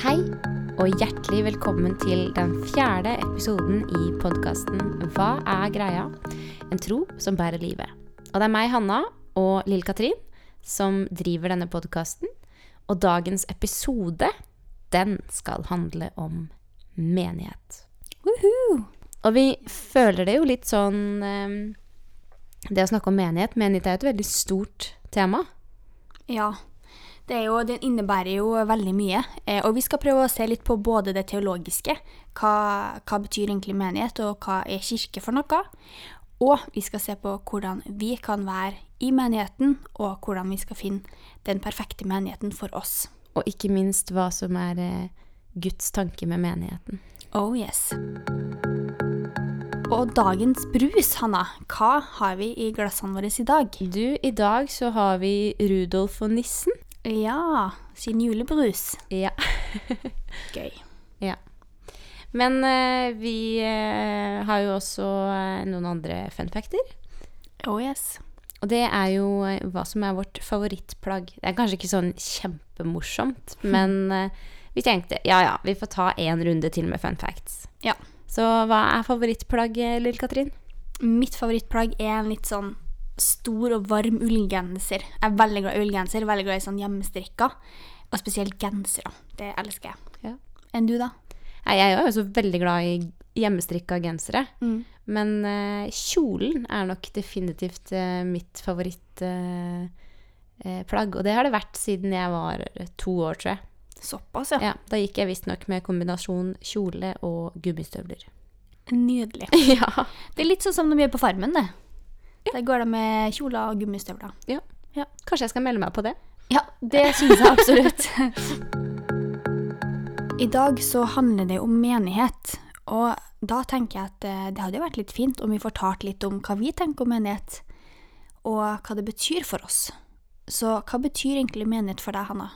Hei, og hjertelig velkommen til den fjerde episoden i podkasten Hva er greia? En tro som bærer livet. Og det er meg, Hanna, og Lill Katrin som driver denne podkasten. Og dagens episode, den skal handle om menighet. Woohoo! Og vi føler det jo litt sånn eh, Det å snakke om menighet Menighet er jo et veldig stort tema. Ja. Det er jo, den innebærer jo veldig mye. Eh, og vi skal prøve å se litt på både det teologiske, hva, hva betyr egentlig menighet, og hva er kirke for noe. Og vi skal se på hvordan vi kan være i menigheten, og hvordan vi skal finne den perfekte menigheten for oss. Og ikke minst hva som er eh, Guds tanke med menigheten. Oh yes. Og dagens brus, Hanna, hva har vi i glassene våre i dag? Du, i dag så har vi Rudolf og nissen. Ja, Siden julebrus. Ja. Gøy. ja. Men eh, vi eh, har jo også eh, noen andre fun facter. Oh yes. Og det er jo eh, hva som er vårt favorittplagg. Det er kanskje ikke sånn kjempemorsomt, men eh, vi tenkte ja ja, vi får ta én runde til med fun facts. Ja. Så hva er favorittplagget, Lill Katrin? Mitt favorittplagg er en litt sånn stor og varm ullgenser. Jeg er veldig glad i ullgenser, veldig glad i sånn hjemmestrikka. Og spesielt gensere. Det elsker jeg. Ja. Enn du, da? Nei, Jeg er jo også veldig glad i hjemmestrikka gensere. Mm. Men uh, kjolen er nok definitivt uh, mitt favorittplagg. Uh, plagg. og det har det vært siden jeg var to år, tror jeg. Såpass, ja. Ja, Da gikk jeg visstnok med kombinasjon kjole og gummistøvler. Nydelig. ja. Det er litt sånn som de gjør på Farmen, det. Der går de med kjoler og gummistøvler. Ja, Kanskje jeg skal melde meg på det? Ja, det syns jeg absolutt. I dag så handler det om menighet. Og da tenker jeg at eh, det hadde vært litt fint om vi fortalte litt om hva vi tenker om menighet, og hva det betyr for oss. Så hva betyr egentlig menighet for deg, Hanna?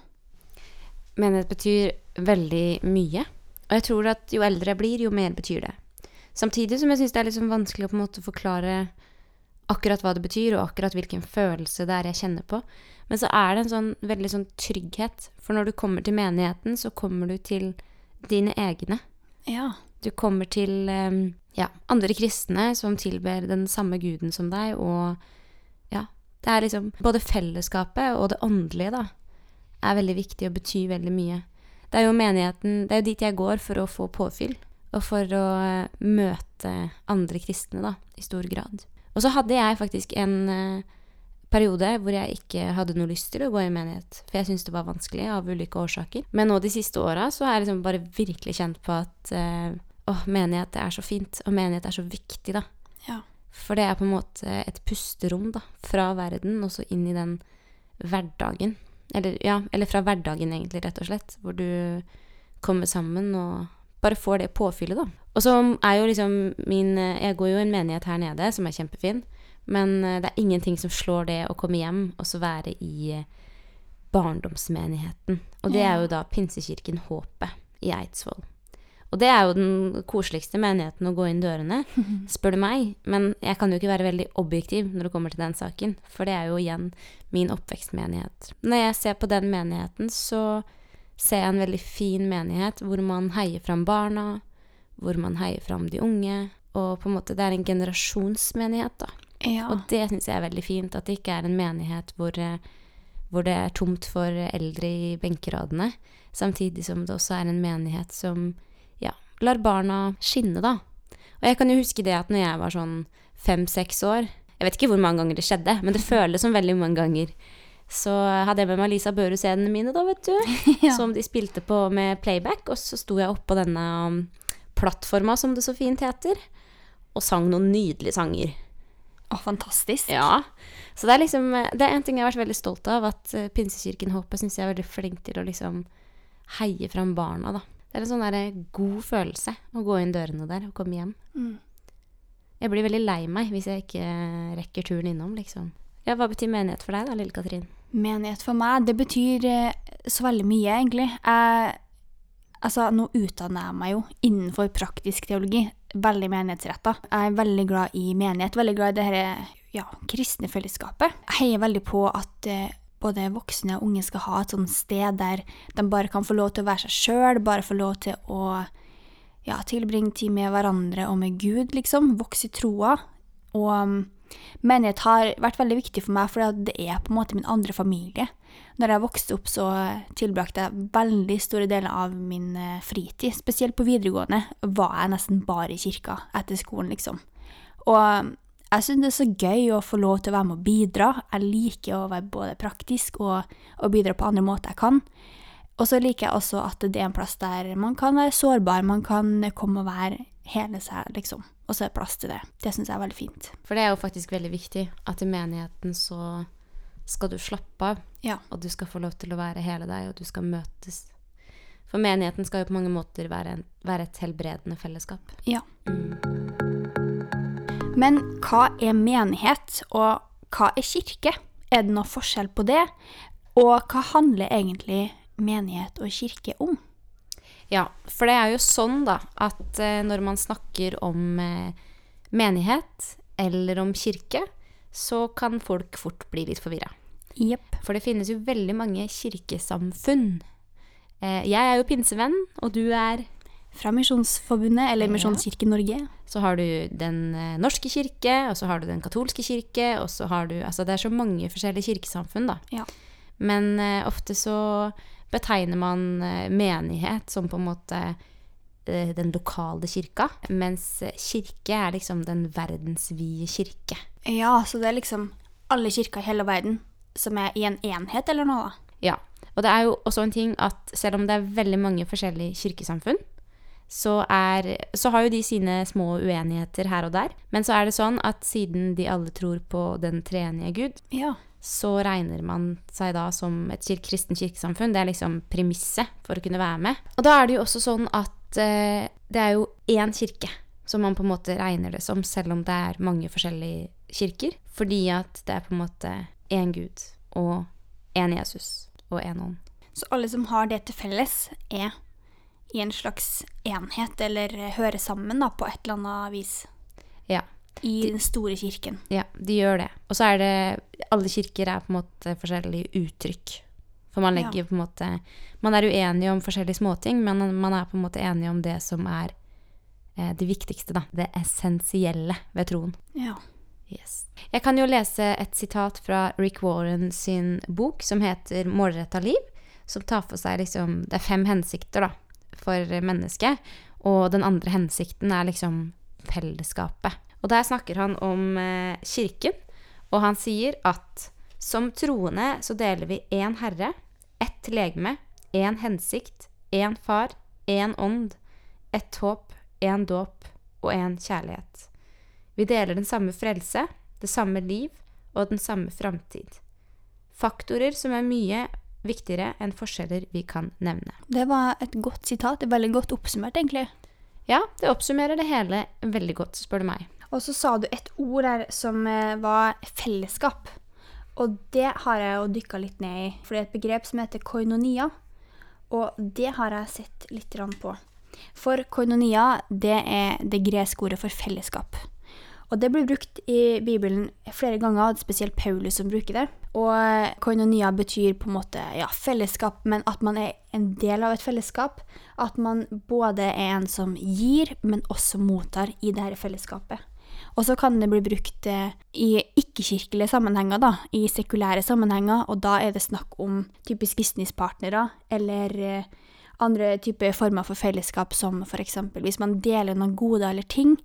Menighet betyr veldig mye. Og jeg tror at jo eldre jeg blir, jo mer betyr det. Samtidig som jeg syns det er liksom vanskelig å på en måte forklare akkurat hva det betyr, og akkurat hvilken følelse det er jeg kjenner på. Men så er det en sånn veldig sånn trygghet. For når du kommer til menigheten, så kommer du til dine egne. Ja. Du kommer til eh, ja, andre kristne som tilber den samme guden som deg, og ja Det er liksom Både fellesskapet og det åndelige, da, er veldig viktig og betyr veldig mye. Det er jo menigheten Det er jo dit jeg går for å få påfyll, og for å eh, møte andre kristne, da, i stor grad. Og så hadde jeg faktisk en eh, periode hvor jeg ikke hadde noe lyst til å gå i menighet, for jeg syntes det var vanskelig av ulike årsaker. Men nå de siste åra så har jeg liksom bare virkelig kjent på at eh, åh, menighet er så fint, og menighet er så viktig, da. Ja. For det er på en måte et pusterom, da, fra verden og så inn i den hverdagen. Eller, ja, eller fra hverdagen, egentlig, rett og slett, hvor du kommer sammen og bare får det påfyllet, da. Og så er jo liksom min eh, Jeg går jo i en menighet her nede som er kjempefin, men eh, det er ingenting som slår det å komme hjem og så være i eh, barndomsmenigheten. Og det er jo da Pinsekirken Håpet i Eidsvoll. Og det er jo den koseligste menigheten å gå inn dørene, spør du meg. Men jeg kan jo ikke være veldig objektiv når det kommer til den saken, for det er jo igjen min oppvekstmenighet. Når jeg ser på den menigheten, så ser jeg en veldig fin menighet hvor man heier fram barna, hvor man heier fram de unge, og på en måte det er en generasjonsmenighet, da. Ja. Og det syns jeg er veldig fint, at det ikke er en menighet hvor, eh, hvor det er tomt for eldre i benkeradene, samtidig som det også er en menighet som ja, lar barna skinne, da. Og jeg kan jo huske det at når jeg var sånn fem-seks år Jeg vet ikke hvor mange ganger det skjedde, men det føles som veldig mange ganger. Så hadde jeg med meg Lisa Børud-CD-ene mine, da, vet du. Ja. Som de spilte på med playback. Og så sto jeg oppå denne um, plattforma, som det så fint heter, og sang noen nydelige sanger. Å, fantastisk. Ja. Så det er liksom Det er en ting jeg har vært veldig stolt av, at eh, Pinsekirken Håpet syns jeg er veldig flink til å liksom heie fram barna, da. Det er en sånn der god følelse å gå inn dørene der og komme hjem. Mm. Jeg blir veldig lei meg hvis jeg ikke rekker turen innom, liksom. Ja, hva betyr menighet for deg da, lille Katrin? Menighet for meg, det betyr eh, så veldig mye, egentlig. Jeg, altså, nå utdanner jeg meg jo innenfor praktisk teologi, veldig menighetsretta. Jeg er veldig glad i menighet, veldig glad i det dette ja, kristne fellesskapet. Jeg heier veldig på at eh, både voksne og unge skal ha et sånt sted der de bare kan få lov til å være seg sjøl, bare få lov til å ja, tilbringe tid med hverandre og med Gud, liksom. Vokse i troa. Og menighet har vært veldig viktig for meg, for det er på en måte min andre familie. Når jeg vokste opp, så tilbrakte jeg veldig store deler av min eh, fritid. Spesielt på videregående var jeg nesten bare i kirka etter skolen, liksom. Og jeg syns det er så gøy å få lov til å være med og bidra. Jeg liker å være både praktisk og, og bidra på andre måter jeg kan. Og så liker jeg også at det er en plass der man kan være sårbar, man kan komme og være hele seg, liksom. Og så er det plass til det. Det syns jeg er veldig fint. For det er jo faktisk veldig viktig at i menigheten så skal du slappe av, Ja. og du skal få lov til å være hele deg, og du skal møtes. For menigheten skal jo på mange måter være, en, være et helbredende fellesskap. ja. Mm. Men hva er menighet, og hva er kirke? Er det noe forskjell på det? Og hva handler egentlig menighet og kirke om? Ja, for det er jo sånn da, at eh, når man snakker om eh, menighet eller om kirke, så kan folk fort bli litt forvirra. Yep. For det finnes jo veldig mange kirkesamfunn. Eh, jeg er jo pinsevenn, og du er Fra Misjonsforbundet, eller Misjonskirken Norge. Så har du Den norske kirke, og så har du Den katolske kirke, og så har du Altså det er så mange forskjellige kirkesamfunn, da. Ja. Men ofte så betegner man eh, menighet som på en måte eh, den lokale kirka, mens eh, kirke er liksom den verdensvide kirke. Ja, så det er liksom alle kirker i hele verden som er i en enhet, eller noe? Ja. Og det er jo også en ting at selv om det er veldig mange forskjellige kirkesamfunn, så, er, så har jo de sine små uenigheter her og der. Men så er det sånn at siden de alle tror på den treenige Gud, Ja. Så regner man seg da som et kirke, kristen kirkesamfunn. Det er liksom premisset for å kunne være med. Og da er det jo også sånn at eh, det er jo én kirke som man på en måte regner det som, selv om det er mange forskjellige kirker. Fordi at det er på en måte én Gud og én Jesus og én ånd. Så alle som har det til felles, er i en slags enhet, eller hører sammen da, på et eller annet vis. Ja. I den store kirken. Ja, de gjør det. Og så er det Alle kirker er på en måte forskjellige uttrykk. For man legger Ja. på en måte Man er uenig om forskjellige småting, men man er på en måte enig om det som er eh, det viktigste, da. Det essensielle ved troen. Ja. Yes. Jeg kan jo lese et sitat fra Rick Warren sin bok som heter 'Målretta liv', som tar for seg liksom Det er fem hensikter, da, for mennesket. Og den andre hensikten er liksom fellesskapet. Og der snakker han om eh, kirken, og han sier at som troende så deler vi én herre, ett legeme, én hensikt, én far, én ånd, ett håp, én dåp og én kjærlighet. Vi deler den samme frelse, det samme liv og den samme framtid. Faktorer som er mye viktigere enn forskjeller vi kan nevne. Det var et godt sitat. Det veldig godt oppsummert, egentlig. Ja, det oppsummerer det hele veldig godt, spør du meg. Og så sa du et ord der som eh, var fellesskap. Og det har jeg jo dykka litt ned i, for det er et begrep som heter koinonia. Og det har jeg sett litt på. For koinonia, det er det greske ordet for fellesskap. Og det blir brukt i Bibelen flere ganger, er spesielt Paulus som bruker det. Og eh, koinonia betyr på en måte ja, fellesskap, men at man er en del av et fellesskap. At man både er en som gir, men også mottar i dette fellesskapet. Og så kan det bli brukt eh, i ikke-kirkelige sammenhenger, da, i sekulære sammenhenger, og da er det snakk om typisk businesspartnere eller eh, andre typer former for fellesskap, som f.eks. hvis man deler noen goder eller ting.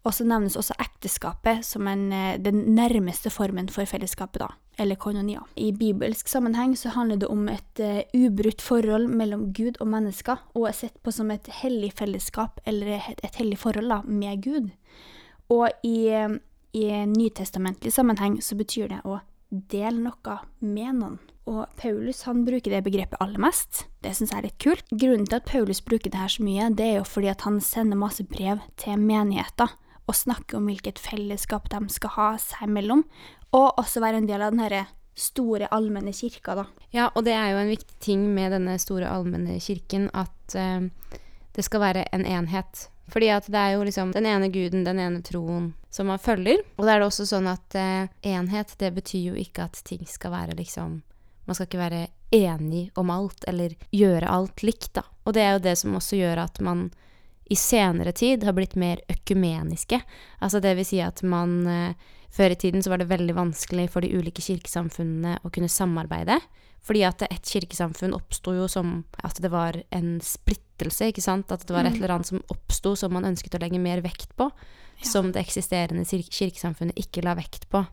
Og så nevnes også ekteskapet som en, eh, den nærmeste formen for fellesskapet, da, eller koinonia. I bibelsk sammenheng så handler det om et uh, ubrutt forhold mellom Gud og mennesker, og er sett på som et hellig fellesskap, eller et, et hellig forhold da, med Gud. Og i, i nytestamentlig sammenheng så betyr det å dele noe med noen. Og Paulus han bruker det begrepet aller mest. Det syns jeg er litt kult. Grunnen til at Paulus bruker det her så mye, det er jo fordi at han sender masse brev til menigheter og snakker om hvilket fellesskap de skal ha seg imellom, og også være en del av den herre store, allmenne kirka, da. Ja, og det er jo en viktig ting med denne store allmenne kirken at uh, det skal være en enhet. Fordi at det er jo liksom den ene guden, den ene troen, som man følger. Og da er det også sånn at eh, enhet, det betyr jo ikke at ting skal være liksom Man skal ikke være enig om alt, eller gjøre alt likt, da. Og det er jo det som også gjør at man i senere tid har blitt mer økumeniske. Altså det vil si at man eh, Før i tiden så var det veldig vanskelig for de ulike kirkesamfunnene å kunne samarbeide. Fordi at et kirkesamfunn oppsto jo som at det var en splittelse, ikke sant. At det var et eller annet som oppsto som man ønsket å legge mer vekt på. Ja. Som det eksisterende kir- kirkesamfunnet ikke la vekt på.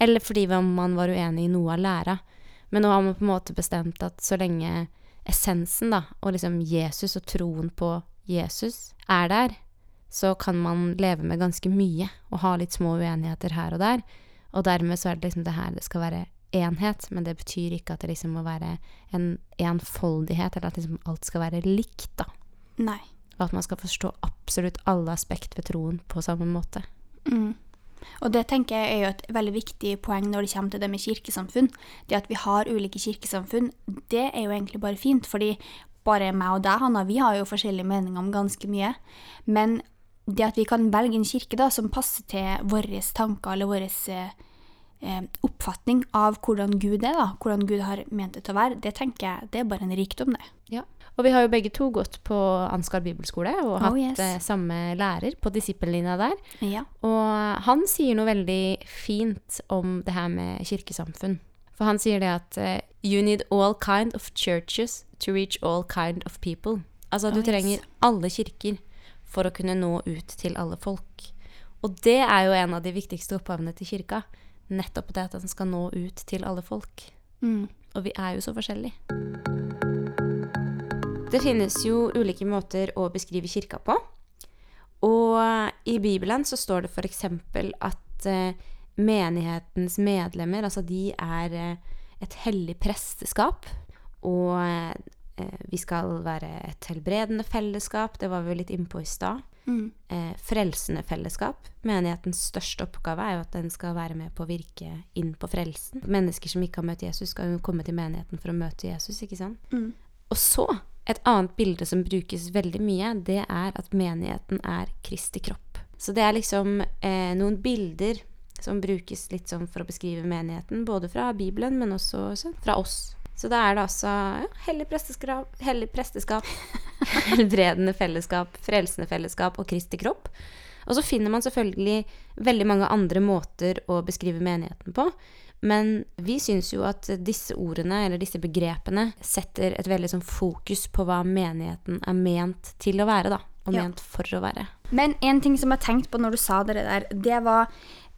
Eller fordi man var uenig i noe av læra. Men nå har man på en måte bestemt at så lenge essensen, da, og liksom Jesus og troen på Jesus er der, så kan man leve med ganske mye og ha litt små uenigheter her og der. Og dermed så er det liksom det her det skal være enhet, men det betyr ikke at det liksom må være en enfoldighet, eller at liksom alt skal være likt, da. Nei. Og at man skal forstå absolutt alle aspekt ved troen på samme måte. Mm. Og det tenker jeg er jo et veldig viktig poeng når det kommer til det med kirkesamfunn. Det at vi har ulike kirkesamfunn, det er jo egentlig bare fint, fordi bare meg og deg, Hanna, vi har jo forskjellige meninger om ganske mye. Men det at vi kan velge en kirke da, som passer til våre tanker eller vår eh, oppfatning av hvordan Gud er, da, hvordan Gud har ment det til å være, det tenker jeg det er bare en rikdom, det. Ja. Og vi har jo begge to gått på Ansgar bibelskole og Oh, hatt yes. eh, samme lærer på disippellinja der. Ja. Og han sier noe veldig fint om det her med kirkesamfunn. For han sier det at eh, you need all kind of churches to reach all kind of people. Altså at du Oh, yes. trenger alle kirker for å kunne nå ut til alle folk. Og det er jo en av de viktigste oppgavene til kirka. Nettopp det at den skal nå ut til alle folk. Mm. Og vi er jo så forskjellige. Det finnes jo ulike måter å beskrive kirka på. Og i Bibelen så står det f.eks. at eh, menighetens medlemmer, altså de er eh, et hellig presteskap. Og eh, vi skal være et helbredende fellesskap, det var vi litt innpå i stad. Mm. Eh, frelsende fellesskap. Menighetens største oppgave er jo at den skal være med på å virke inn på frelsen. Mennesker som ikke har møtt Jesus, skal jo komme til menigheten for å møte Jesus, ikke sant? Mm. Og så, et annet bilde som brukes veldig mye, det er at menigheten er Kristi kropp. Så det er liksom eh, noen bilder som brukes litt sånn for å beskrive menigheten, både fra Bibelen, men også fra oss. Så da er det altså ja, hellig presteskap, hellig presteskap helbredende fellesskap, frelsende fellesskap og Kristi kropp. Og så finner man selvfølgelig veldig mange andre måter å beskrive menigheten på. Men vi syns jo at disse ordene, eller disse begrepene, setter et veldig sånn fokus på hva menigheten er ment til å være, da. Og Ja. ment for å være. Men en ting som jeg tenkte på når du sa det der, det var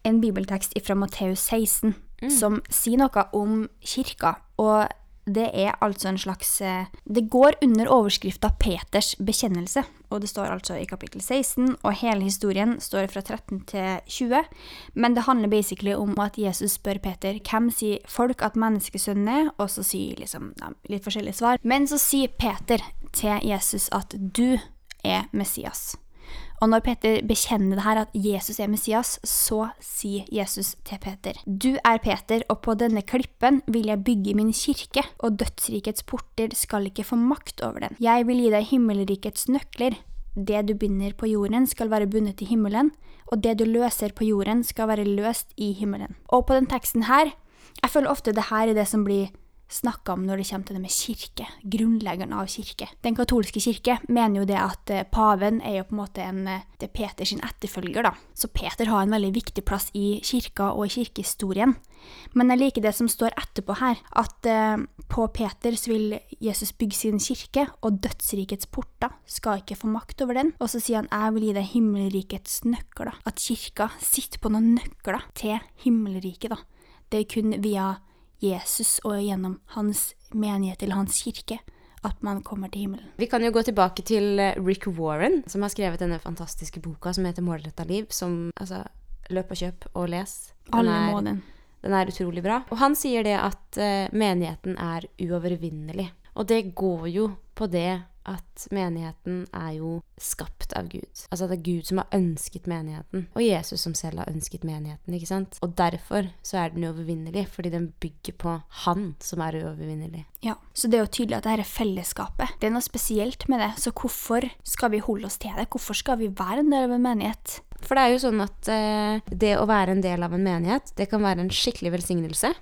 en bibeltekst fra Matteus 16 som sier noe om kirka. Og det er altså en slags eh, Det går under overskrifta Peters bekjennelse. Og det står altså i kapittel 16, og hele historien står fra 13 til 20. Men det handler basically om at Jesus spør Peter hvem sier folk at menneskesønnen er, og så sier liksom ja, litt forskjellige svar. Men så sier Peter til Jesus at du er Messias. Og når Peter bekjenner det her at Jesus er Messias, så sier Jesus til Peter, Du er Peter, og på denne klippen vil jeg bygge min kirke, og dødsrikets porter skal ikke få makt over den. Jeg vil gi deg himmelrikets nøkler. Det du binder på jorden, skal være bundet i himmelen, og det du løser på jorden, skal være løst i himmelen. Og på den teksten her, jeg føler ofte det her er det som blir snakka om når det kommer til det med kirke, grunnleggeren av kirke. Den katolske kirke mener jo det at eh, paven er jo på en måte en, eh, det er Peter sin etterfølger, da. Så Peter har en veldig viktig plass i kirka og i kirkehistorien. Men jeg liker det som står etterpå her, at eh, på Peter så vil Jesus bygge sin kirke, og dødsrikets porter skal ikke få makt over den. Og så sier han 'jeg vil gi deg himmelrikets nøkler'. At kirka sitter på noen nøkler til himmelriket, da. Det er kun via Jesus og gjennom hans menighet eller hans kirke at man kommer til himmelen. Vi kan jo gå tilbake til eh, Rick Warren, som har skrevet denne fantastiske boka som heter 'Målretta liv', som altså Løp og kjøp og les. Den Alle må den. Den er utrolig bra. Og han sier det at eh, menigheten er uovervinnelig. Og det går jo på det at menigheten er jo skapt av Gud. Altså det er Gud som har ønsket menigheten, og Jesus som selv har ønsket menigheten, ikke sant? Og derfor så er den uovervinnelig, fordi den bygger på Han som er uovervinnelig. Ja, Så det er jo tydelig at dette fellesskapet, det er noe spesielt med det. Så hvorfor skal vi holde oss til det? Hvorfor skal vi være en del av en menighet? For det er jo sånn at eh, det å være en del av en menighet, det kan være en skikkelig velsignelse.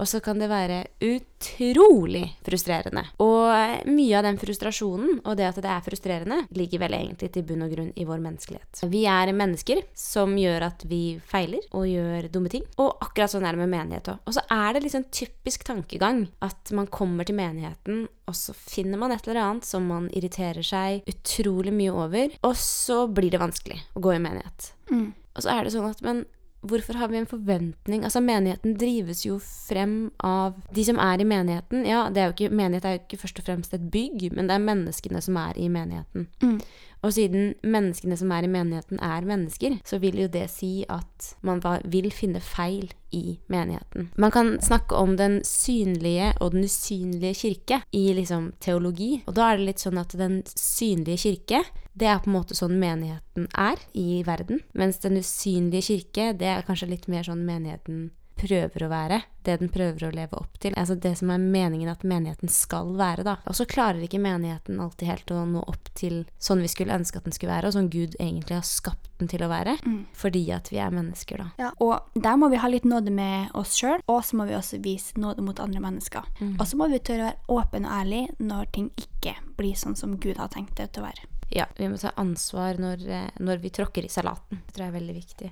Og så kan det være utrolig frustrerende. Og mye av den frustrasjonen, og det at det er frustrerende, ligger vel egentlig til bunn og grunn i vår menneskelighet. Vi er mennesker som gjør at vi feiler og gjør dumme ting. Og akkurat sånn er det med menighet òg. Og så er det liksom typisk tankegang at man kommer til menigheten, og så finner man et eller annet som man irriterer seg utrolig mye over, og så blir det vanskelig å gå i menighet. Mm. Og så er det sånn at men hvorfor har vi en forventning Altså, menigheten drives jo frem av de som er i menigheten. Ja, det er ikke, menighet er jo ikke først og fremst et bygg, men det er menneskene som er i menigheten. Mm. Og siden menneskene som er i menigheten, er mennesker, så vil jo det si at man vil finne feil i menigheten. Man kan snakke om den synlige og den usynlige kirke i liksom teologi. Og da er det litt sånn at den synlige kirke, det er på en måte sånn menigheten er i verden. Mens den usynlige kirke, det er kanskje litt mer sånn menigheten prøver å være, det den prøver å leve opp til. Altså det som er meningen at menigheten skal være, da. Og så klarer ikke menigheten alltid helt å nå opp til sånn vi skulle ønske at den skulle være, og sånn Gud egentlig har skapt den til å være. Fordi at vi er mennesker, da. Ja, og der må vi ha litt nåde med oss sjøl, og så må vi også vise nåde mot andre mennesker. Og så må vi tørre å være åpen og ærlig når ting ikke blir sånn som Gud har tenkt det til å være. Ja, vi må ta ansvar når, eh, når vi tråkker i salaten. Det tror jeg er veldig viktig.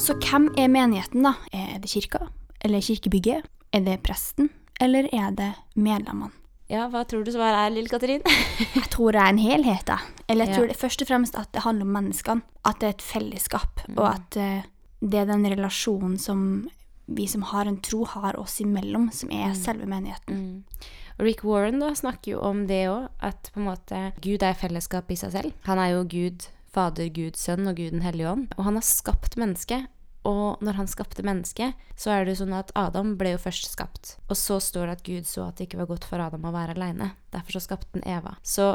Så hvem er menigheten, da? Er det kirka? Eller kirkebygget? Er det presten? Eller er det medlemmene? Ja, hva tror du svaret er, lille Katrin? Jeg tror det er en helhet, da. Eller jeg Ja. tror det, først og fremst at det handler om menneskene. At det er et fellesskap, Mm. og at uh, det er den relasjonen som vi som har en tro, har oss imellom, som er selve menigheten. Mm. Rick Warren da snakker jo om det òg, at på en måte Gud er fellesskap i seg selv. Han er jo Gud, Fader, Gud, Sønn og Gud den hellige ånd. Og han har skapt mennesket. Og når han skapte mennesket, så er det jo sånn at Adam ble jo først skapt. Og så står det at Gud så at det ikke var godt for Adam å være aleine. Derfor så skapte han Eva. Så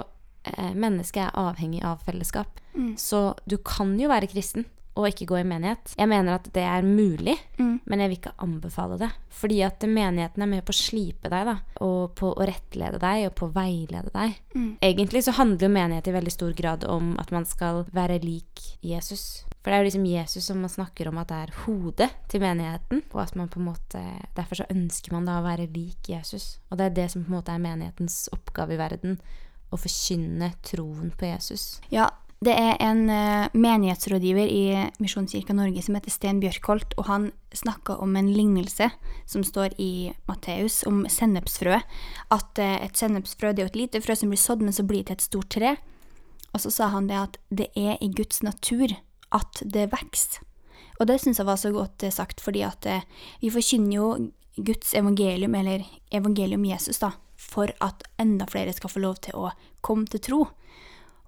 eh, mennesket er avhengig av fellesskap. Mm. Så du kan jo være kristen og ikke gå i menighet. Jeg mener at det er mulig, Mm. men jeg vil ikke anbefale det. Fordi at menigheten er med på å slipe deg, da. Og på å rettlede deg, og på å veilede deg. Mm. Egentlig så handler jo menighet i veldig stor grad om at man skal være lik Jesus. For det er jo liksom Jesus som man snakker om at det er hodet til menigheten. Og at man på en måte Derfor så ønsker man da å være lik Jesus. Og det er det som på en måte er menighetens oppgave i verden. Å forkynne troen på Jesus. Ja, det er en eh, menighetsrådgiver i Misjonskirka Norge som heter Sten Bjørkholt, og han snakka om en lignelse som står i Matteus om sennepsfrø. At eh, et sennepsfrø det er jo et lite frø som blir sådd, men så blir det til et stort tre. Og så sa han det at det er i Guds natur at det vokser. Og det syns jeg var så godt eh, sagt, fordi at vi forkynner jo Guds evangelium, eller evangelium Jesus, da, for at enda flere skal få lov til å komme til tro.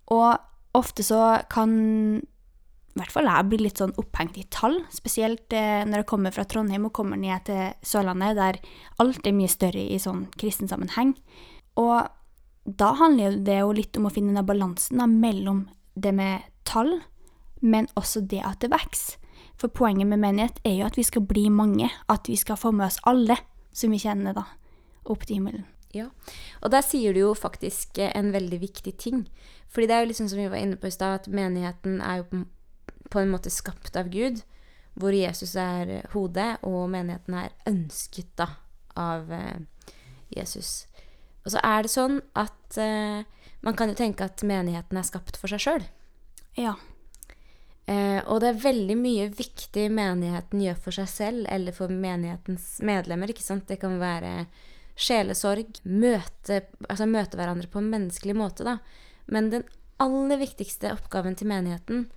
Og ofte så kan i hvert fall jeg bli litt sånn opphengt i tall, spesielt eh, når jeg kommer fra Trondheim og kommer ned til Sørlandet, der alt er mye større i sånn kristen sammenheng. Og da handler det jo litt om å finne den balansen da, mellom det med tall, men også det at det vokser. For poenget med menighet er jo at vi skal bli mange, at vi skal få med oss alle som vi kjenner, da, opp til himmelen. Ja, og der sier du jo faktisk eh, en veldig viktig ting. Fordi det er jo liksom som vi var inne på i stad, at menigheten er jo på- en måte skapt av Gud, hvor Jesus er eh, hodet, og menigheten er ønsket da av eh, Jesus. Og så er det sånn at eh, man kan jo tenke at menigheten er skapt for seg sjøl. Ja. Eh, og det er veldig mye viktig menigheten gjør for seg selv, eller for menighetens medlemmer. ikke sant? Det kan være sjelesorg, møte, altså møte hverandre på en menneskelig måte, da. Men den aller viktigste oppgaven til menigheten,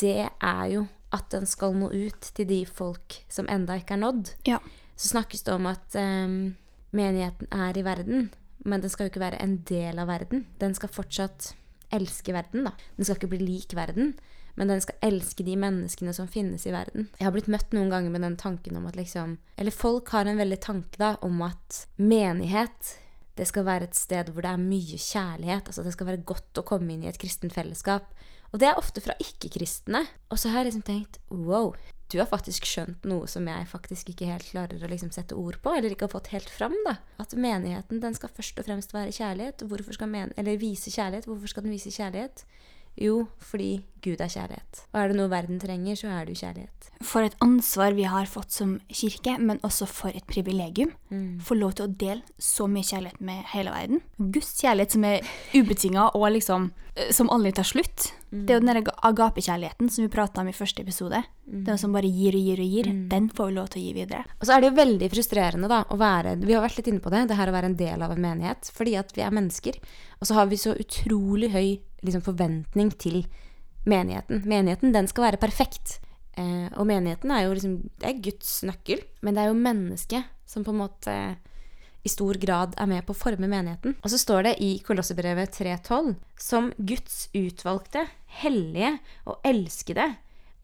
det er jo at den skal nå ut til de folk som enda ikke er nådd. Ja. Så snakkes det om at um, menigheten er i verden, men den skal jo ikke være en del av verden. Den skal fortsatt elske verden, da. Den skal ikke bli lik verden, men den skal elske de menneskene som finnes i verden. Jeg har blitt møtt noen ganger med den tanken om at liksom Eller folk har en veldig tanke da om at menighet det skal være et sted hvor det er mye kjærlighet. altså Det skal være godt å komme inn i et kristent fellesskap. Og det er ofte fra ikke-kristne. Og så har jeg liksom tenkt wow, du har faktisk skjønt noe som jeg faktisk ikke helt klarer å liksom sette ord på, eller ikke har fått helt fram. da. At menigheten den skal først og fremst være kjærlighet. Hvorfor skal men eller vise kjærlighet? Hvorfor skal den vise kjærlighet? Jo, fordi Gud er kjærlighet. Og er det noe verden trenger, så er det jo kjærlighet. For et ansvar vi har fått som kirke, men også for et privilegium. Få lov til å dele så mye kjærlighet med hele verden. Guds kjærlighet som er ubetinga og liksom eh, som aldri tar slutt. Det er jo den der agapekjærligheten som vi prata om i første episode. Den som bare gir og gir og gir. Den får vi lov til å gi videre. Og så er det jo veldig frustrerende da, å være Vi har vært litt inne på det, det her å være en del av en menighet. Fordi at vi er mennesker. Og så har vi så utrolig høy liksom, forventning til menigheten. Menigheten, den skal være perfekt. Eh, og menigheten er jo liksom Det er Guds nøkkel. Men det er jo mennesket som på en måte i stor grad er med på å forme menigheten. Og så står det i Kolossebrevet 3.12.: Som Guds utvalgte, hellige og elskede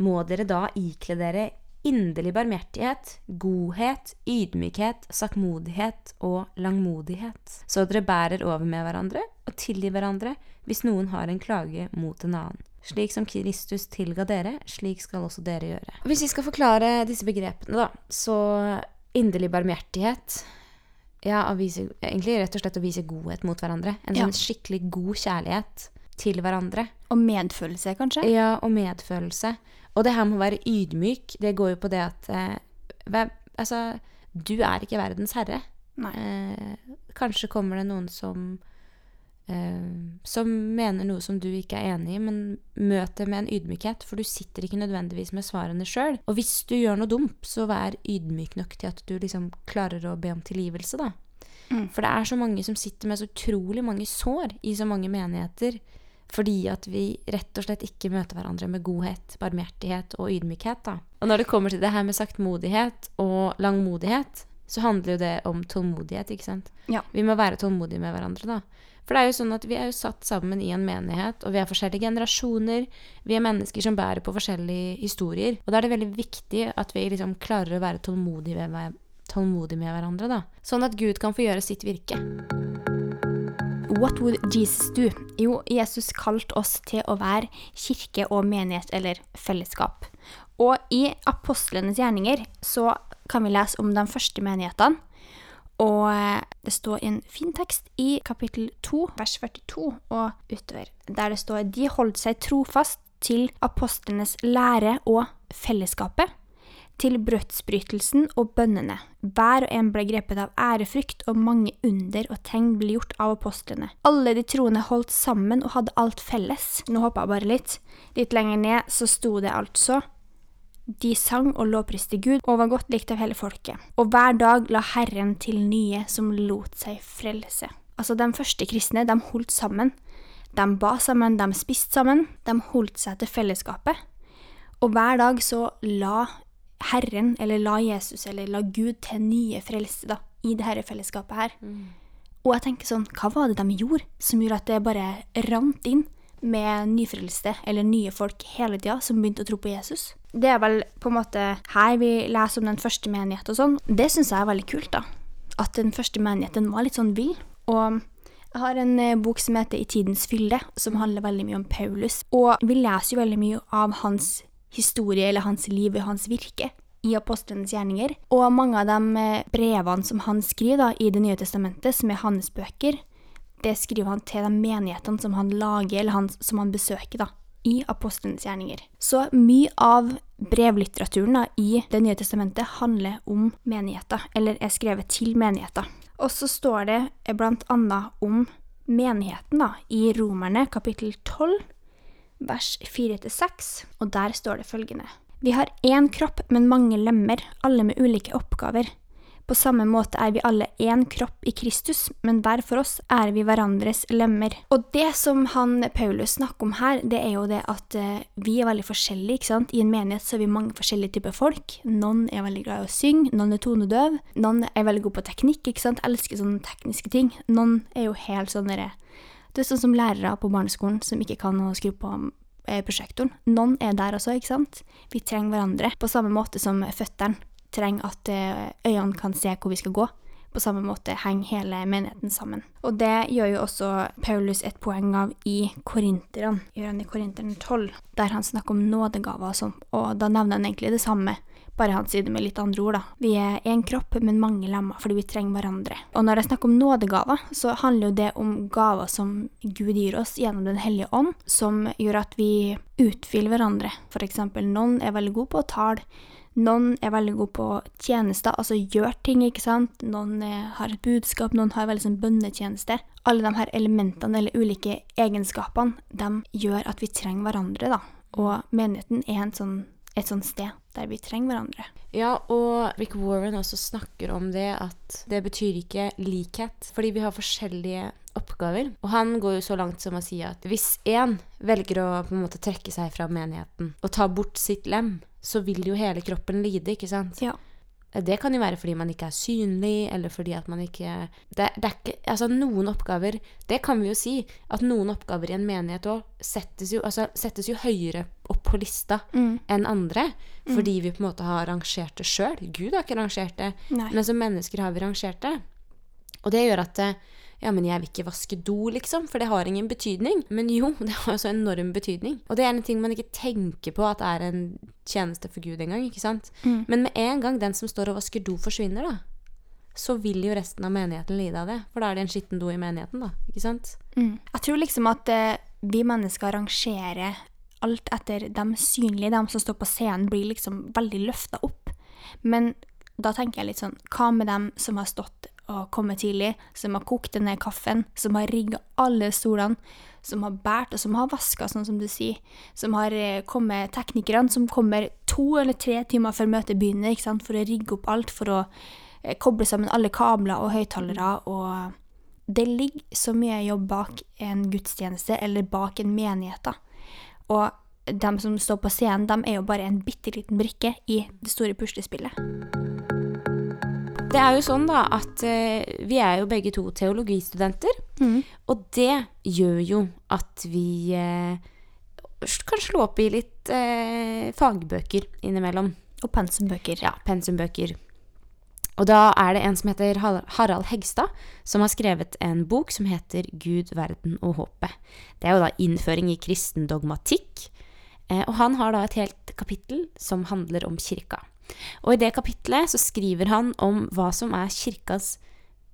må dere da ikle dere inderlig barmhjertighet, godhet, ydmykhet, sakkmodighet og langmodighet, så dere bærer over med hverandre og tilgir hverandre hvis noen har en klage mot en annen. Slik som Kristus tilga dere, slik skal også dere gjøre. Hvis vi skal forklare disse begrepene, da, så inderlig barmhjertighet ja, vise, egentlig rett og slett å vise godhet mot hverandre. En Ja. sånn skikkelig god kjærlighet til hverandre. Og medfølelse, kanskje? Ja, og medfølelse. Og det her med å være ydmyk, det går jo på det at eh, Altså, du er ikke verdens herre. Eh, kanskje kommer det noen som eh, som mener noe som du ikke er enig i, men møt det med en ydmykhet, for du sitter ikke nødvendigvis med svarene sjøl. Og hvis du gjør noe dumt, så vær ydmyk nok til at du liksom klarer å be om tilgivelse, da. Mm. For det er så mange som sitter med så utrolig mange sår i så mange menigheter. Fordi at vi rett og slett ikke møter hverandre med godhet, barmhjertighet og ydmykhet. Da. Og når det kommer til det her med saktmodighet og langmodighet, så handler jo det om tålmodighet, ikke sant. Ja. Vi må være tålmodige med hverandre, da. For det er jo sånn at vi er jo satt sammen i en menighet, og vi er forskjellige generasjoner. Vi er mennesker som bærer på forskjellige historier. Og da er det veldig viktig at vi liksom klarer å være tålmodige med, tålmodige med hverandre, da. Sånn at Gud kan få gjøre sitt virke. What would Jesus do? Jo, Jesus kalte oss til å være kirke og menighet, eller fellesskap. Og i apostlenes gjerninger så kan vi lese om de første menighetene. Og eh, det står en fin tekst i kapittel 2, vers 42 og utover, der det står de holdt seg trofast til apostlenes lære og fellesskapet, til brødsbrytelsen og bønnene. Hver og en ble grepet av ærefrykt, og mange under og tegn ble gjort av apostlene. Alle de troende holdt sammen og hadde alt felles. Nå hoppa jeg bare litt. Litt lenger ned så sto det altså de sang og lovpriste Gud og var godt likt av hele folket. Og hver dag la Herren til nye som lot seg frelse. Altså, de første kristne, de holdt sammen. De ba sammen, de spiste sammen, de holdt seg til fellesskapet. Og hver dag så la Herren, eller la Jesus, eller la Gud til nye frelse da, i dette fellesskapet her. Og jeg tenker sånn, hva var det de gjorde som gjorde at det bare rant inn med nyfrelste eller nye folk hele tida som begynte å tro på Jesus? Det er vel på en måte her vi leser om den første menighet og sånn. Det syns jeg er veldig kult, da. At den første menigheten var litt sånn vill. Og jeg har en eh, bok som heter I tidens fylde, som handler veldig mye om Paulus. Og vi leser jo veldig mye av hans historie eller hans liv og hans virke i apostlenes gjerninger. Og mange av de eh, brevene som han skriver da, i Det nye testamentet, som er hans bøker, det skriver han til de menighetene som han lager, eller han, som han besøker, da, i apostlenes gjerninger. Så mye av brevlitteraturen da, i Det nye testamentet handler om menigheter, eller er skrevet til menigheter. Og så står det blant annet om menigheten da, i Romerne kapittel 12, vers 4-6, og der står det følgende. Vi har én kropp, men mange lemmer, alle med ulike oppgaver. På samme måte er vi alle én kropp i Kristus, men hver for oss er vi hverandres lemmer. Og det som han Paulus snakker om her, det er jo det at eh, vi er veldig forskjellige, ikke sant. I en menighet så er vi mange forskjellige typer folk. Noen er veldig glad i å synge, noen er tonedøv, noen er veldig gode på teknikk, ikke sant. Elsker sånne tekniske ting. Noen er jo helt sånn derre Det er sånn som lærere på barneskolen som ikke kan å skru på eh, prosjektoren. Noen er der også, ikke sant. Vi trenger hverandre på samme måte som føttene trenger at eh, øynene kan se hvor vi skal gå. På samme måte henger hele menigheten sammen. Og det gjør jo også Paulus et poeng av i Korinteren, Gjør han i Korinteren 12, der han snakker om nådegaver og sånn. Og da nevner han egentlig det samme Bare han sier det med litt andre ord, da. Vi er én kropp, men mange lemmer, fordi vi trenger hverandre. Og når jeg snakker om nådegaver, så handler jo det om gaver som Gud gir oss gjennom Den hellige ånd, som gjør at vi utfyller hverandre. For eksempel, noen er veldig gode på å tale. Noen er veldig gode på tjenester, altså gjør ting, ikke sant. Noen er, har et budskap, noen har veldig sånn bønnetjeneste. Alle de her elementene eller ulike egenskapene, de gjør at vi trenger hverandre, da. Og menigheten er en sånn et sånt sted der vi trenger hverandre. Ja, og Rick Warren også snakker om det at det betyr ikke likhet, fordi vi har forskjellige oppgaver. Og han går jo så langt som å si at hvis én velger å på en måte trekke seg fra menigheten og ta bort sitt lem, så vil jo hele kroppen lide, ikke sant? Ja. Det kan jo være fordi man ikke er synlig, eller fordi at man ikke det, det, er ikke Altså, noen oppgaver Det kan vi jo si, at noen oppgaver i en menighet òg settes, altså, settes, jo høyere opp på lista mm. enn andre. Mm. Fordi vi på en måte har rangert det sjøl. Gud har ikke rangert det, Nei. men som mennesker har vi rangert det. Og det gjør at det, ja, men jeg vil ikke vaske do, liksom, for det har ingen betydning. Men jo, det har jo så enorm betydning. Og det er en ting man ikke tenker på at er en tjeneste for Gud engang, ikke sant. Mm. Men med en gang den som står og vasker do, forsvinner, da, så vil jo resten av menigheten lide av det. For da er det en skitten do i menigheten, da, ikke sant. Mm. Jeg tror liksom at uh, vi mennesker rangerer alt etter dem synlige, dem som står på scenen, blir liksom veldig løfta opp. Men da tenker jeg litt sånn Hva med dem som har stått og kommet tidlig, som har kokt denne kaffen, som har rigga alle stolene, som har båret og som har vaska, sånn som du sier, som har eh, kommet teknikerne som kommer to eller tre timer før møtet begynner, ikke sant, for å rigge opp alt, for å eh, koble sammen alle kabler og høyttalere og Det ligger så mye jobb bak en gudstjeneste eller bak en menighet, da. Og de som står på scenen, de er jo bare en bitte liten brikke i det store puslespillet. Det er jo sånn da at uh, vi er jo begge to teologistudenter. Mm. Og det gjør jo at vi uh, kan slå opp i litt uh, fagbøker innimellom. Og pensumbøker. Ja, pensumbøker. Og da er det en som heter Harald Hegstad, som har skrevet en bok som heter Gud, verden og håpet. Det er jo da innføring i kristen dogmatikk. Og han har da et helt kapittel som handler om kirka. Og i det kapitlet så skriver han om hva som er kirkas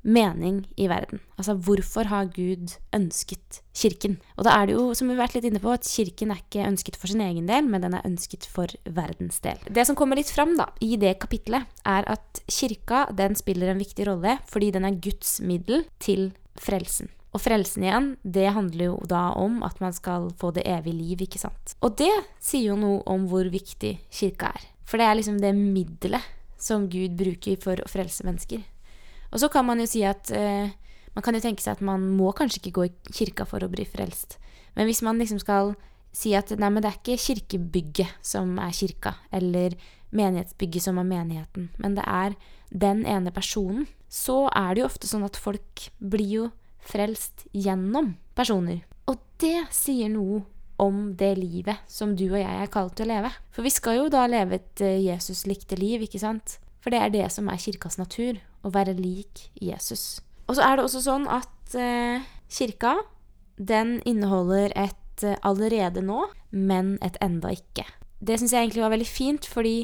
mening i verden. Altså hvorfor har Gud ønsket kirken? Og da er det jo, som vi har vært litt inne på, at kirken er ikke ønsket for sin egen del, men den er ønsket for verdens del. Det som kommer litt fram da, i det kapitlet, er at kirka den spiller en viktig rolle fordi den er Guds middel til frelsen. Og frelsen igjen, det handler jo da om at man skal få det evige liv, ikke sant. Og det sier jo noe om hvor viktig kirka er. For det er liksom det middelet som Gud bruker for å frelse mennesker. Og så kan man jo si at eh, Man kan jo tenke seg at man må kanskje ikke gå i kirka for å bli frelst. Men hvis man liksom skal si at nei, men det er ikke kirkebygget som er kirka, eller menighetsbygget som er menigheten, men det er den ene personen, så er det jo ofte sånn at folk blir jo frelst gjennom personer. Og det sier noe om det livet som du og jeg er kalt til å leve. For vi skal jo da leve et eh, Jesus-likte liv, ikke sant? For det er det som er kirkas natur, å være lik Jesus. Og så er det også sånn at eh, kirka, den inneholder et eh, allerede nå, men et enda ikke. Det syns jeg egentlig var veldig fint, fordi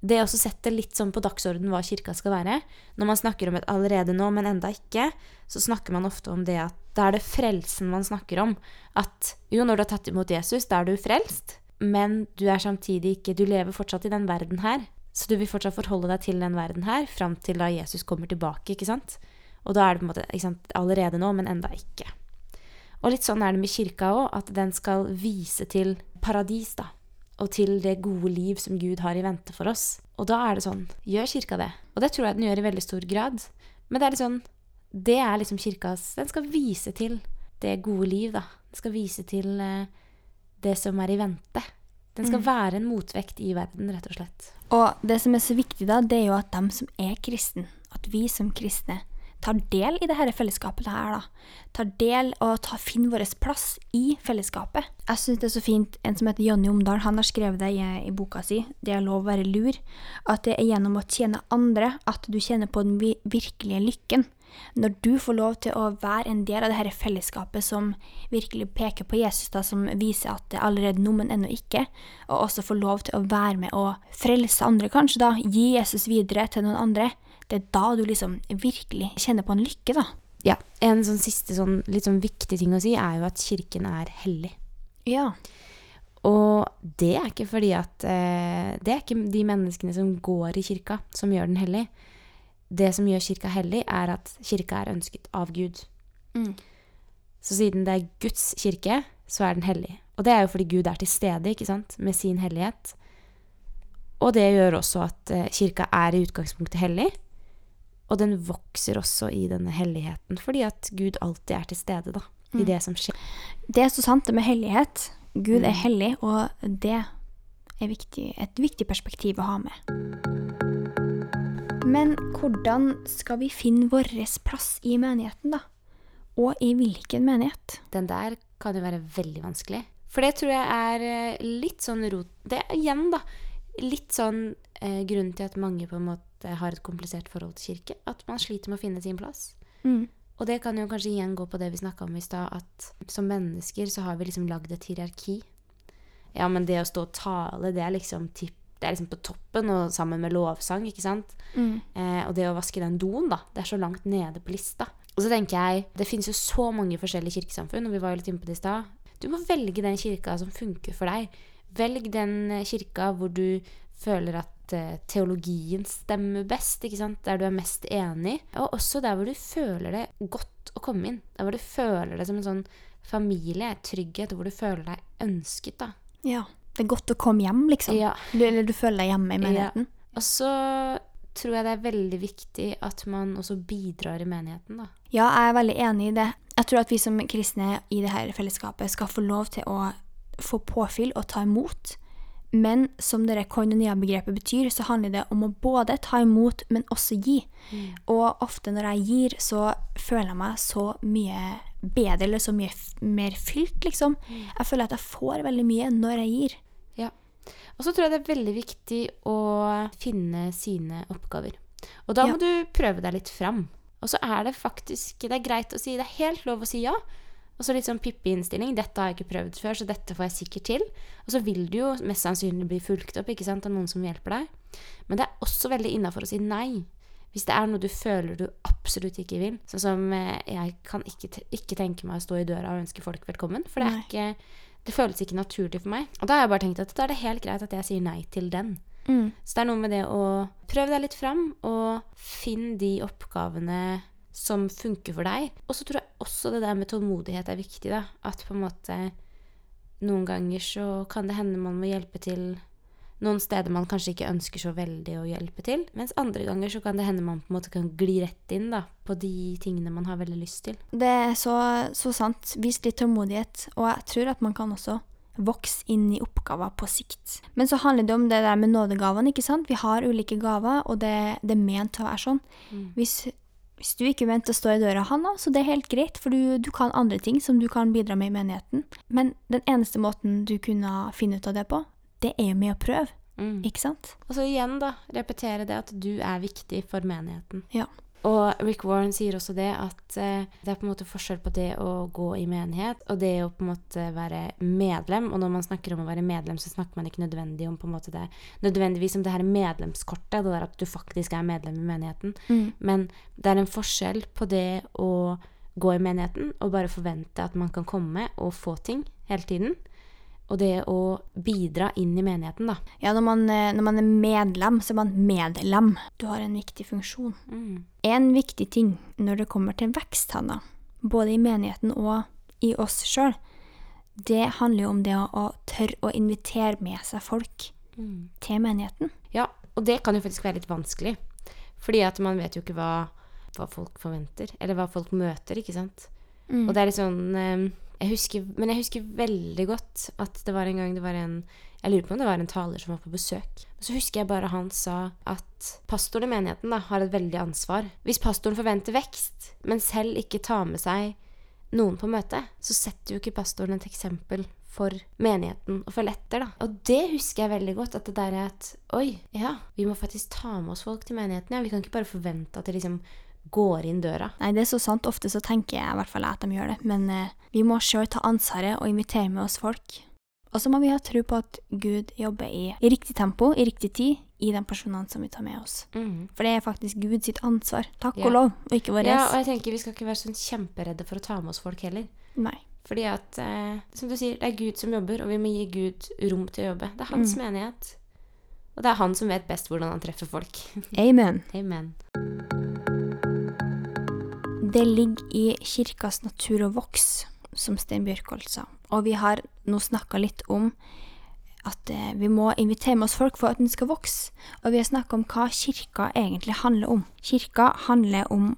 det også setter litt sånn på dagsorden hva kirka skal være. Når man snakker om et allerede nå, men enda ikke, så snakker man ofte om det at da er det frelsen man snakker om. At jo, når du har tatt imot Jesus, da er du frelst, men du er samtidig ikke Du lever fortsatt i den verden her. Så du vil fortsatt forholde deg til den verden her fram til da Jesus kommer tilbake, ikke sant? Og da er det på en måte sant, allerede nå, men enda ikke. Og litt sånn er det med kirka òg, at den skal vise til paradis, da og til det gode liv som Gud har i vente for oss. Og da er det sånn Gjør kirka det? Og det tror jeg den gjør i veldig stor grad. Men det er litt sånn Det er liksom kirkas Den skal vise til det gode liv, da. Den skal vise til eh, det som er i vente. Den skal mm. være en motvekt i verden, rett og slett. Og det som er så viktig, da, det er jo at dem som er kristen, at vi som kristne, tar del i dette fellesskapet her, da. Tar del og tar, finner vår plass i fellesskapet. Jeg syns det er så fint en som heter Jonny Omdal, han har skrevet det i, i, boka si, 'Det er lov å være lur', at det er gjennom å tjene andre at du kjenner på den virkelige lykken. Når du får lov til å være en del av dette fellesskapet som virkelig peker på Jesus, da, som viser at det er allerede nå, men ennå ikke, og også får lov til å være med og frelse andre, kanskje, da, gi Jesus videre til noen andre, det er da du liksom virkelig kjenner på en lykke, da. Ja. En sånn siste sånn, litt sånn viktig ting å si er jo at kirken er hellig. Ja. Og det er ikke fordi at eh, Det er ikke de menneskene som går i kirka, som gjør den hellig. Det som gjør kirka hellig, er at kirka er ønsket av Gud. Mm. Så siden det er Guds kirke, så er den hellig. Og det er jo fordi Gud er til stede, ikke sant, med sin hellighet. Og det gjør også at eh, kirka er i utgangspunktet hellig. Og den vokser også i denne helligheten, fordi at Gud alltid er til stede, da. I Mm. det som skjer. Det er så sant, det med hellighet. Gud er Mm. hellig, og det er viktig, et viktig perspektiv å ha med. Men hvordan skal vi finne vår plass i menigheten, da? Og i hvilken menighet? Den der kan jo være veldig vanskelig. For det tror jeg er eh, litt sånn rot Det er igjen, da. Litt sånn eh, grunnen til at mange på en måte har et komplisert forhold til kirke. At man sliter med å finne sin plass. Mm. Og det kan jo kanskje igjen gå på det vi snakka om i stad, at som mennesker så har vi liksom lagd et hierarki. Ja, men det å stå og tale, det er liksom tipp det er liksom på toppen, og sammen med lovsang, ikke sant? Mm. Eh, og det å vaske den doen, da, det er så langt nede på lista. Og så tenker jeg, det finnes jo så mange forskjellige kirkesamfunn, og vi var jo litt inne på det i stad. Du må velge den kirka som funker for deg. Velg den eh, kirka hvor du føler at eh, teologien stemmer best, ikke sant? Der du er mest enig. Og også der hvor du føler det godt å komme inn. Der hvor du føler det som en sånn familie, trygghet, hvor du føler deg ønsket, da. Ja. Det er godt å komme hjem, liksom. Ja. Du, eller du føler deg hjemme i menigheten. Og så tror jeg det er veldig viktig at man også bidrar i menigheten, da. Ja, jeg er veldig enig i det. Jeg tror at vi som kristne i det her fellesskapet skal få lov til å få påfyll og ta imot. Men som det koinonia-begrepet betyr, så handler det om å både ta imot, men også gi. Og ofte når jeg gir, så føler jeg meg så mye bedre, eller så mye mer fylt, liksom. Jeg føler at jeg får veldig mye når jeg gir. Ja. Og så tror jeg det er veldig viktig å finne sine oppgaver. Og da må Ja. du prøve deg litt fram. Og så er det faktisk Det er greit å si Det er helt lov å si ja. Og så litt sånn Pippi-innstilling. Dette har jeg ikke prøvd før, så dette får jeg sikkert til. Og så vil du jo mest sannsynlig bli fulgt opp ikke sant, av noen som hjelper deg. Men det er også veldig innafor å si nei. Hvis det er noe du føler du absolutt ikke vil. Sånn som eh, jeg kan ikke, ikke tenke meg å stå i døra og ønske folk velkommen. For det, ikke, det føles ikke naturlig for meg. Og da har jeg bare tenkt at da er det helt greit at jeg sier nei til den. Mm. Så det er noe med det å prøve deg litt fram, og finn de oppgavene som funker for deg. Og så tror jeg også det der med tålmodighet er viktig, da. At på en måte noen ganger så kan det hende man må hjelpe til noen steder man kanskje ikke ønsker så veldig å hjelpe til. Mens andre ganger så kan det hende man på en måte kan gli rett inn da, på de tingene man har veldig lyst til. Det er så, så sant. Vis litt tålmodighet. Og jeg tror at man kan også vokse inn i oppgaver på sikt. Men så handler det om det der med nådegavene, ikke sant. Vi har ulike gaver, og det, det er ment å være sånn. Hvis, hvis du ikke venter å stå i døra, han, så det er helt greit, for du, du kan andre ting som du kan bidra med i menigheten. Men den eneste måten du kunne finne ut av det på, det er jo med å prøve, Mm. ikke sant? Og så igjen, da, repetere det at du er viktig for menigheten. Ja. Og Rick Warren sier også det at eh, det er på en måte forskjell på det å gå i menighet og det å på en måte være medlem. Og når man snakker om å være medlem, så snakker man ikke nødvendig om på en måte det, nødvendigvis om det her medlemskortet, det der at du faktisk er medlem i menigheten. Mm. Men det er en forskjell på det å gå i menigheten og bare forvente at man kan komme og få ting hele tiden. Og det å bidra inn i menigheten, da. Ja, når man, eh, når man er medlem, så er man medlem. Du har en viktig funksjon. Mm. En viktig ting når det kommer til vekst, Hanna, både i menigheten og i oss sjøl, det handler jo om det å, å tørre å invitere med seg folk Mm. til menigheten. Ja, og det kan jo faktisk være litt vanskelig. Fordi at man vet jo ikke hva, hva folk forventer, eller hva folk møter, ikke sant. Og det er litt sånn eh, jeg husker, Men jeg husker veldig godt at det var en gang det var en Jeg lurer på om det var en taler som var på besøk. Så husker jeg bare han sa at pastoren i menigheten da, har et veldig ansvar. Hvis pastoren forventer vekst, men selv ikke tar med seg noen på møtet, så setter jo ikke pastoren et eksempel for menigheten å følge etter, da. Og det husker jeg veldig godt, at det der er at oi, ja, vi må faktisk ta med oss folk til menigheten, ja. Vi kan ikke bare forvente at de liksom går inn døra. Nei, det er så sant. Ofte så tenker jeg i hvert fall at de gjør det. Men eh, vi må sjøl ta ansvaret og invitere med oss folk. Og så må vi ha tro på at Gud jobber i, i riktig tempo, i riktig tid, i de personene som vi tar med oss. For det er faktisk Gud sitt ansvar. Takk Ja. og lov, og ikke vårt. Ja, og jeg tenker vi skal ikke være sånn kjemperedde for å ta med oss folk heller. Nei. Fordi at, eh, som du sier, det er Gud som jobber, og vi må gi Gud rom til å jobbe. Det er hans menighet. Og det er han som vet best hvordan han treffer folk. Amen. Amen. Det ligger i kirkas natur å vokse, som Sten Bjørkholt sa. Og vi har nå snakka litt om at eh, vi må invitere med oss folk for at den skal vokse. Og vi har snakka om hva kirka egentlig handler om. Kirka handler om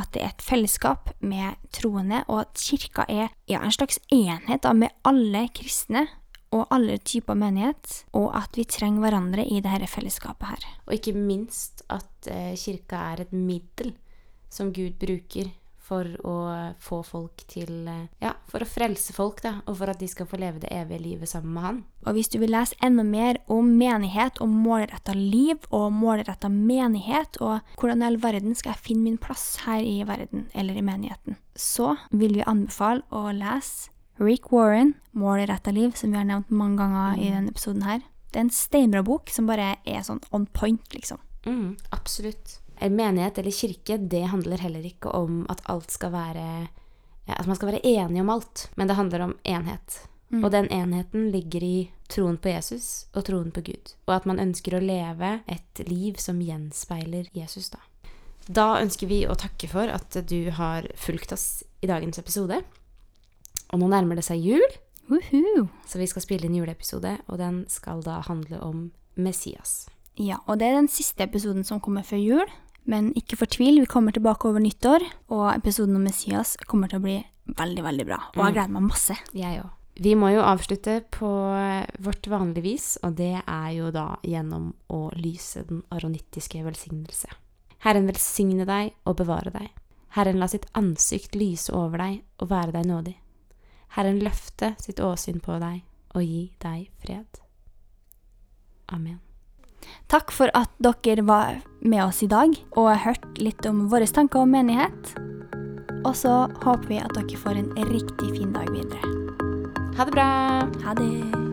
at det er et fellesskap med troende, og at kirka er ja, en slags enhet da, med alle kristne og alle typer menighet, og at vi trenger hverandre i dette fellesskapet her. Og ikke minst at eh, kirka er et middel som Gud bruker for å få folk til eh, Ja, for å frelse folk, da, og for at de skal få leve det evige livet sammen med Han. Og hvis du vil lese enda mer om menighet og målretta liv og målretta menighet, og hvordan i all verden skal jeg finne min plass her i verden eller i menigheten, så vil vi anbefale å lese Rick Warren, 'Målretta liv', som vi har nevnt mange ganger i denne episoden her. Det er en steinbra bok som bare er sånn on point, liksom. Mm, absolutt. En menighet eller kirke, det handler heller ikke om at alt skal være ja, At man skal være enig om alt, men det handler om enhet. Og den enheten ligger i troen på Jesus og troen på Gud. Og at man ønsker å leve et liv som gjenspeiler Jesus, da. Da ønsker vi å takke for at du har fulgt oss i dagens episode. Og nå nærmer det seg jul, Woohoo! så vi skal spille inn juleepisode, og den skal da handle om Messias. Ja, og det er den siste episoden som kommer før jul. Men ikke fortvil, vi kommer tilbake over nyttår, og episoden om Messias kommer til å bli veldig, veldig bra. Og jeg gleder meg masse. Jeg òg. Vi må jo avslutte på vårt vanlige vis, og det er jo da gjennom å lyse den aronittiske velsignelse. Herren velsigne deg og bevare deg. Herren la sitt ansikt lyse over deg og være deg nådig. Herren løfte sitt åsyn på deg og gi deg fred. Amen. Takk for at dere var med oss i dag og har hørt litt om våre tanker om menighet. Og så håper vi at dere får en riktig fin dag videre. Ha det bra! Ha det!